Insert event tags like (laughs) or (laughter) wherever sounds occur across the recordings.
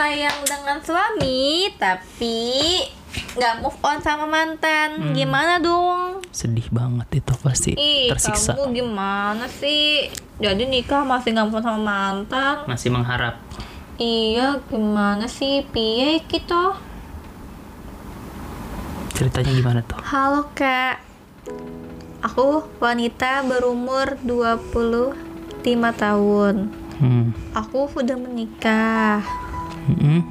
sayang dengan suami tapi nggak move on sama mantan. Gimana dong? sedih banget itu pasti Ih, tersiksa kamu gimana sih? Jadi nikah masih nggak move on sama mantan? masih mengharap Iya, gimana sih? Piye kita? ceritanya gimana tuh Halo kak Aku wanita berumur 25 tahun hmm. Aku sudah menikah Mm-mm.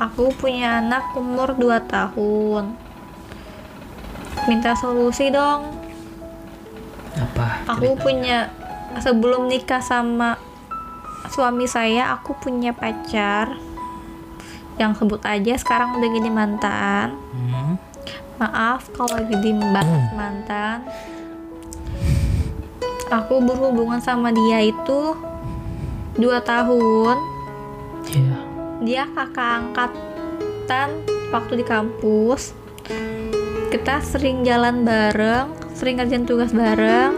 Aku punya anak umur 2 tahun Minta solusi dong apa Aku ceritanya? punya Sebelum nikah sama suami saya Aku punya pacar Yang sebut aja sekarang udah gini mantan Hmm. Maaf kalau lagi dibahas mantan. Aku berhubungan sama dia itu dua tahun. Iya. Dia kakak angkatan waktu di kampus. Kita sering jalan bareng, sering kerjaan tugas bareng,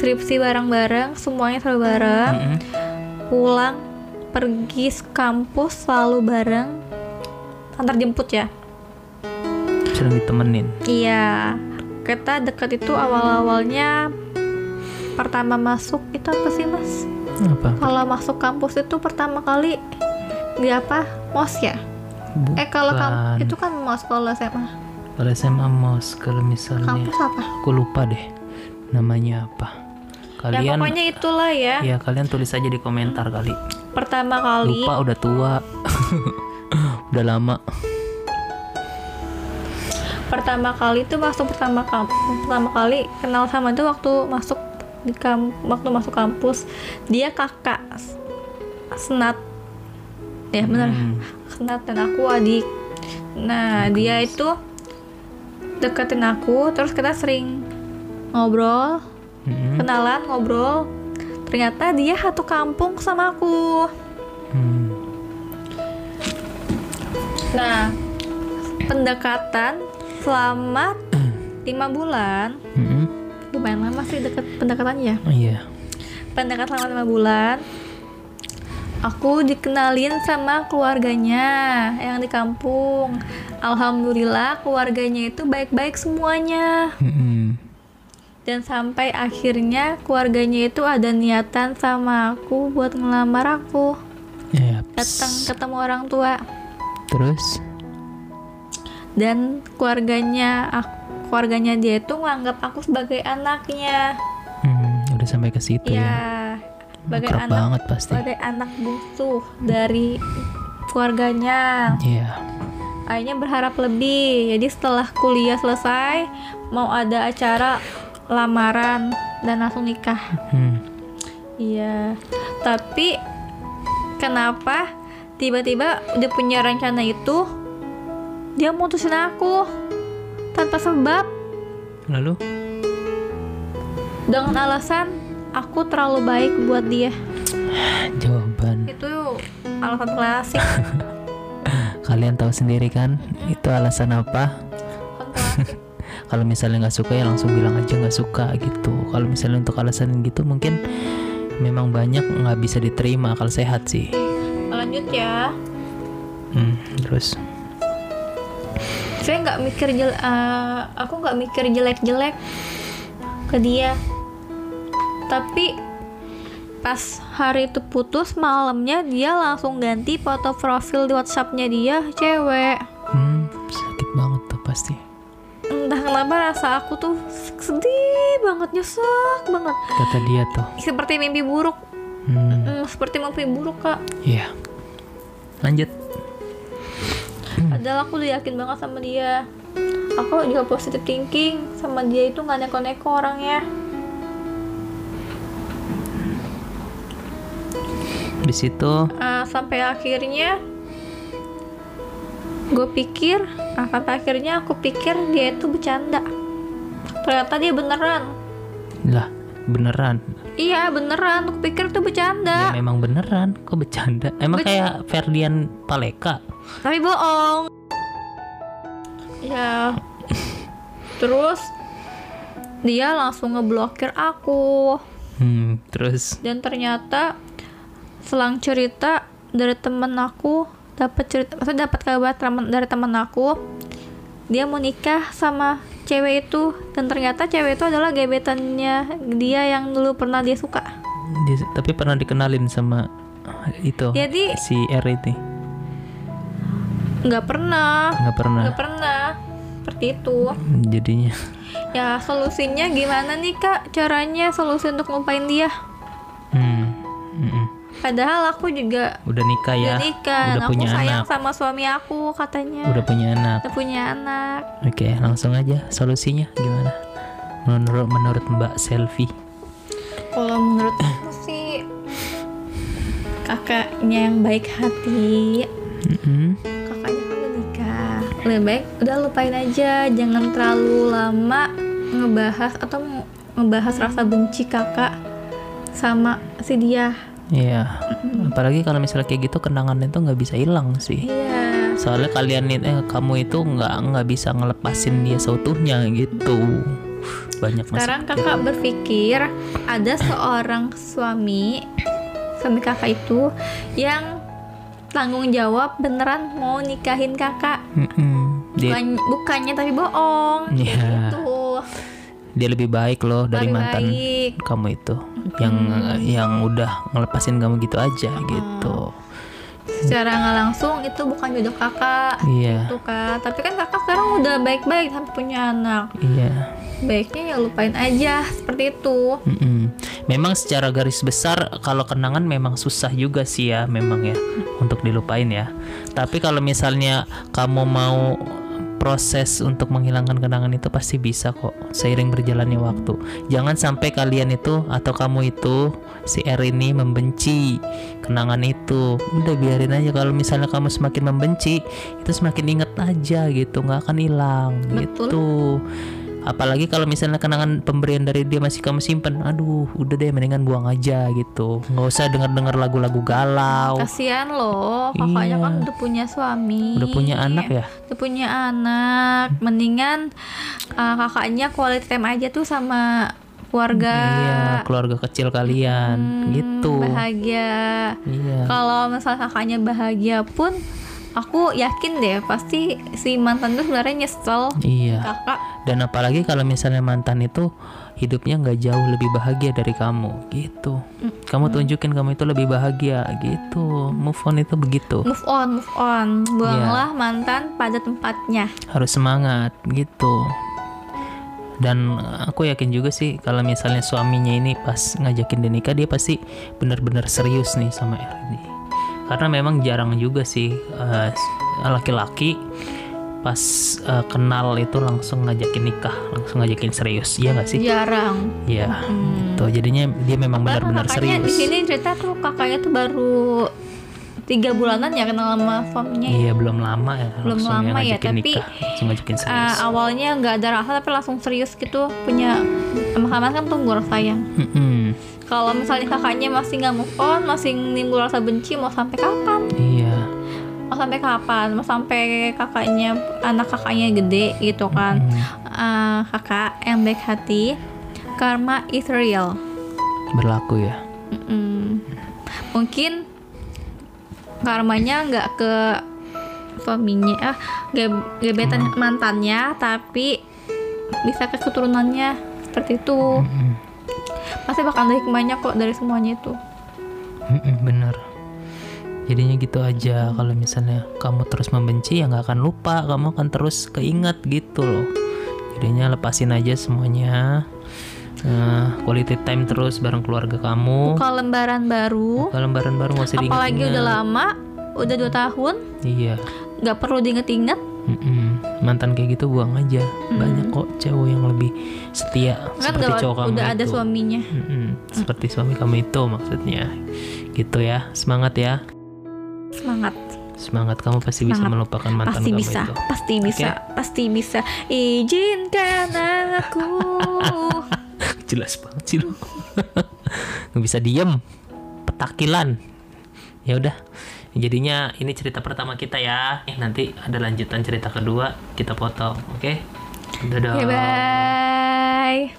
skripsi bareng-bareng, semuanya selalu bareng. Mm-mm. Pulang pergi kampus selalu bareng. Antar jemput ya. sering ditemenin Iya, kita dekat itu awal-awalnya pertama masuk itu apa sih mas? Apa Kalau masuk kampus itu pertama kali di apa? Mos ya? Eh kalau Bukan. kamu itu kan mos kalau SMA. kalau SMA mos kalau misalnya Kampus apa? aku lupa deh namanya apa ya kalian pokoknya itulah ya. ya kalian tulis aja di komentar kali Pertama kali lupa udah tua (laughs) udah lama pertama kali itu masuk pertama pertama kali kenal sama itu waktu masuk di kam waktu masuk kampus dia kakak senat ya benar Hmm. senat dan aku adik nah dia itu deketin aku terus kita sering ngobrol Mm-mm. kenalan ngobrol ternyata dia satu kampung sama aku Hmm. nah pendekatan selama lima bulan Mm-mm. Lumayan lama sih deket pendekatannya. Oh, iya. Pendekatan selama lima bulan aku dikenalin sama keluarganya yang di kampung. Alhamdulillah keluarganya itu baik-baik semuanya. Dan sampai akhirnya keluarganya itu ada niatan sama aku buat ngelamar aku. Ya datang ketemu orang tua. Terus? Dan keluarganya aku keluarganya dia itu nganggap aku sebagai anaknya. Hmm, udah sampai ke situ ya, ya? Sebagai Akrab anak banget pasti. sebagai anak bungsu dari keluarganya. Iya. Akhirnya berharap lebih. Jadi setelah kuliah selesai mau ada acara lamaran dan langsung nikah. Hmm. iya. Tapi kenapa tiba-tiba udah punya rencana itu dia mutusin aku tanpa sebab. Lalu? Dengan alasan aku terlalu baik buat dia. Jawaban. Itu alasan klasik. (laughs) Kalian tahu sendiri kan itu alasan apa? (laughs) Kalau misalnya nggak suka ya langsung bilang aja nggak suka gitu. Kalau misalnya untuk alasan gitu mungkin memang banyak nggak bisa diterima kalau sehat sih. Lanjut ya. Hmm, terus saya nggak mikir jel eh, aku nggak mikir jelek-jelek ke dia. Tapi pas hari itu putus malamnya dia langsung ganti foto profil di WhatsAppnya dia cewek. Hmm, sakit banget tuh pasti. Entah kenapa rasa aku tuh sedih banget nyesek banget. Kata dia tuh. Seperti mimpi buruk. Hmm, Hmm, seperti mimpi buruk kak. Iya. Lanjut padahal aku udah yakin banget sama dia. Aku juga positive thinking sama dia itu nggak neko-neko orangnya. Di situ? Ah, sampai akhirnya gue pikir ah, sampai akhirnya aku pikir dia itu bercanda. Ternyata dia beneran. Lah beneran? Iya beneran. Aku pikir itu ya bercanda memang beneran. Kok bercanda? Emang Bec- kayak Ferdian Paleka tapi bohong. Ya terus dia langsung ngeblokir aku. Hmm, terus? Dan ternyata selang cerita dari temen aku dapat cerita maksudnya dapat kabar temen- dari temen aku dia mau nikah sama cewek itu. Dan ternyata cewek itu adalah gebetannya dia yang dulu pernah dia suka. Dia- tapi pernah dikenalin sama itu Jadi- si R ini nggak pernah. Nggak pernah. Nggak pernah. Seperti itu. Jadinya. Ya solusinya gimana nih kak? Caranya solusi untuk ngupain dia. Hmm, mm-mm. padahal aku juga udah nikah ya? udah nikah. Udah aku punya sayang anak? sama suami aku katanya. Udah punya anak? Udah punya anak. Oke langsung aja. Solusinya gimana? Menurut menurut Mbak Selfie kalau menurut aku sih kakaknya yang baik hati. Udah nikah lebih baik udah lupain aja jangan terlalu lama ngebahas atau nge- ngebahas rasa benci kakak sama si dia Iya, apalagi kalau misalnya kayak gitu kenangannya tuh nggak bisa hilang sih. iya Soalnya kalian itu, eh, kamu itu nggak nggak bisa ngelepasin dia seutuhnya gitu. Banyak sekarang pikiran. kakak berpikir ada seorang suami suami kakak itu yang tanggung jawab beneran mau nikahin kakak Mm-mm. Dia Bukan- bukannya tapi bohong kayak Iya. gitu dia lebih baik loh dari Lebih mantan baik. kamu itu, yang yang udah ngelepasin kamu gitu aja gitu. secara nggak langsung itu bukan jodoh kakak Iya, gitu kan tapi kan kakak sekarang udah baik-baik sampai punya anak iya. baiknya ya lupain aja seperti itu Mm-mm. Memang secara garis besar kalau kenangan memang susah juga sih ya, memang ya untuk dilupain ya. Tapi kalau misalnya kamu mau proses untuk menghilangkan kenangan itu pasti bisa kok seiring berjalannya waktu. Jangan sampai kalian itu atau kamu itu si R ini membenci kenangan itu. Udah biarin aja kalau misalnya kamu semakin membenci itu semakin inget aja gitu, nggak akan hilang Betul. gitu apalagi kalau misalnya kenangan pemberian dari dia masih kamu simpen aduh udah deh mendingan buang aja gitu. Nggak usah denger dengar lagu-lagu galau. Kasihan loh kakaknya Iya. kan udah punya suami. Udah punya anak ya? Udah punya anak. Mendingan uh, kakaknya quality time aja tuh sama keluarga. Iya keluarga kecil kalian. Hmm, gitu. bahagia. Iya. Kalau misalnya kakaknya bahagia pun aku yakin deh pasti si mantan tuh sebenarnya nyesel iya. kakak. Dan apalagi kalau misalnya mantan itu hidupnya nggak jauh lebih bahagia dari kamu gitu. Kamu tunjukin kamu itu lebih bahagia gitu. Move on itu begitu. Move on move on. Buanglah Iya. mantan pada tempatnya. Harus semangat gitu. Dan aku yakin juga sih kalau misalnya suaminya ini pas ngajakin dia nikah dia pasti benar-benar serius nih sama RD karena memang jarang juga sih eh, laki-laki pas eh, kenal itu langsung ngajakin nikah langsung ngajakin serius. Iya nggak sih? Jarang. Iya. Gitu. Jadinya dia memang benar-benar serius. di sini cerita tuh kakaknya tuh baru tiga bulanan ya kenal sama suaminya ya. iya belum lama ya. Belum langsung lama ya, tapi, nikah langsung ngajakin serius. Ah, awalnya nggak ada rasa tapi langsung serius gitu punya sama kan tunggu rasa sayang Mm-mm. Kalau misalnya kakaknya masih nggak move on masih nimbul rasa benci mau sampai kapan? Iya. Mau sampai kapan? Mau sampai kakaknya anak kakaknya gede gitu kan. Mm. Ah, kakak yang baik hati karma is real. Berlaku ya. Mm-mm. mungkin karmanya nggak ke suaminya ah ge- gebetan mantannya tapi bisa ke keturunannya. Seperti itu. Mm-mm. Pasti bakal ada hikmahnya kok dari semuanya itu. Bener. Jadinya gitu aja. Kalau misalnya kamu terus membenci ya nggak akan lupa. Kamu akan terus keinget gitu loh. Jadinya lepasin aja semuanya. Nah, quality time terus bareng keluarga kamu. Buka lembaran baru. Buka lembaran baru nggak usah apalagi udah lama udah dua tahun. Iya. Nggak perlu diinget-inget Mm-mm. mantan kayak gitu buang aja. Banyak kok cewek yang lebih setia kan seperti cowok kamu udah ada itu. suaminya. Mm-mm. seperti suami kamu itu maksudnya. Gitu ya. Semangat ya. Semangat. Semangat kamu pasti bisa Semangat. melupakan mantan pasti kamu bisa. itu. Pasti bisa. Pasti bisa. Izinkan aku. (laughs) Jelas banget sih lo (laughs) nggak bisa diem. Petakilan ya udah. Jadinya ini cerita pertama kita ya. Eh, nanti ada lanjutan cerita kedua kita potong oke? Dadah ya bye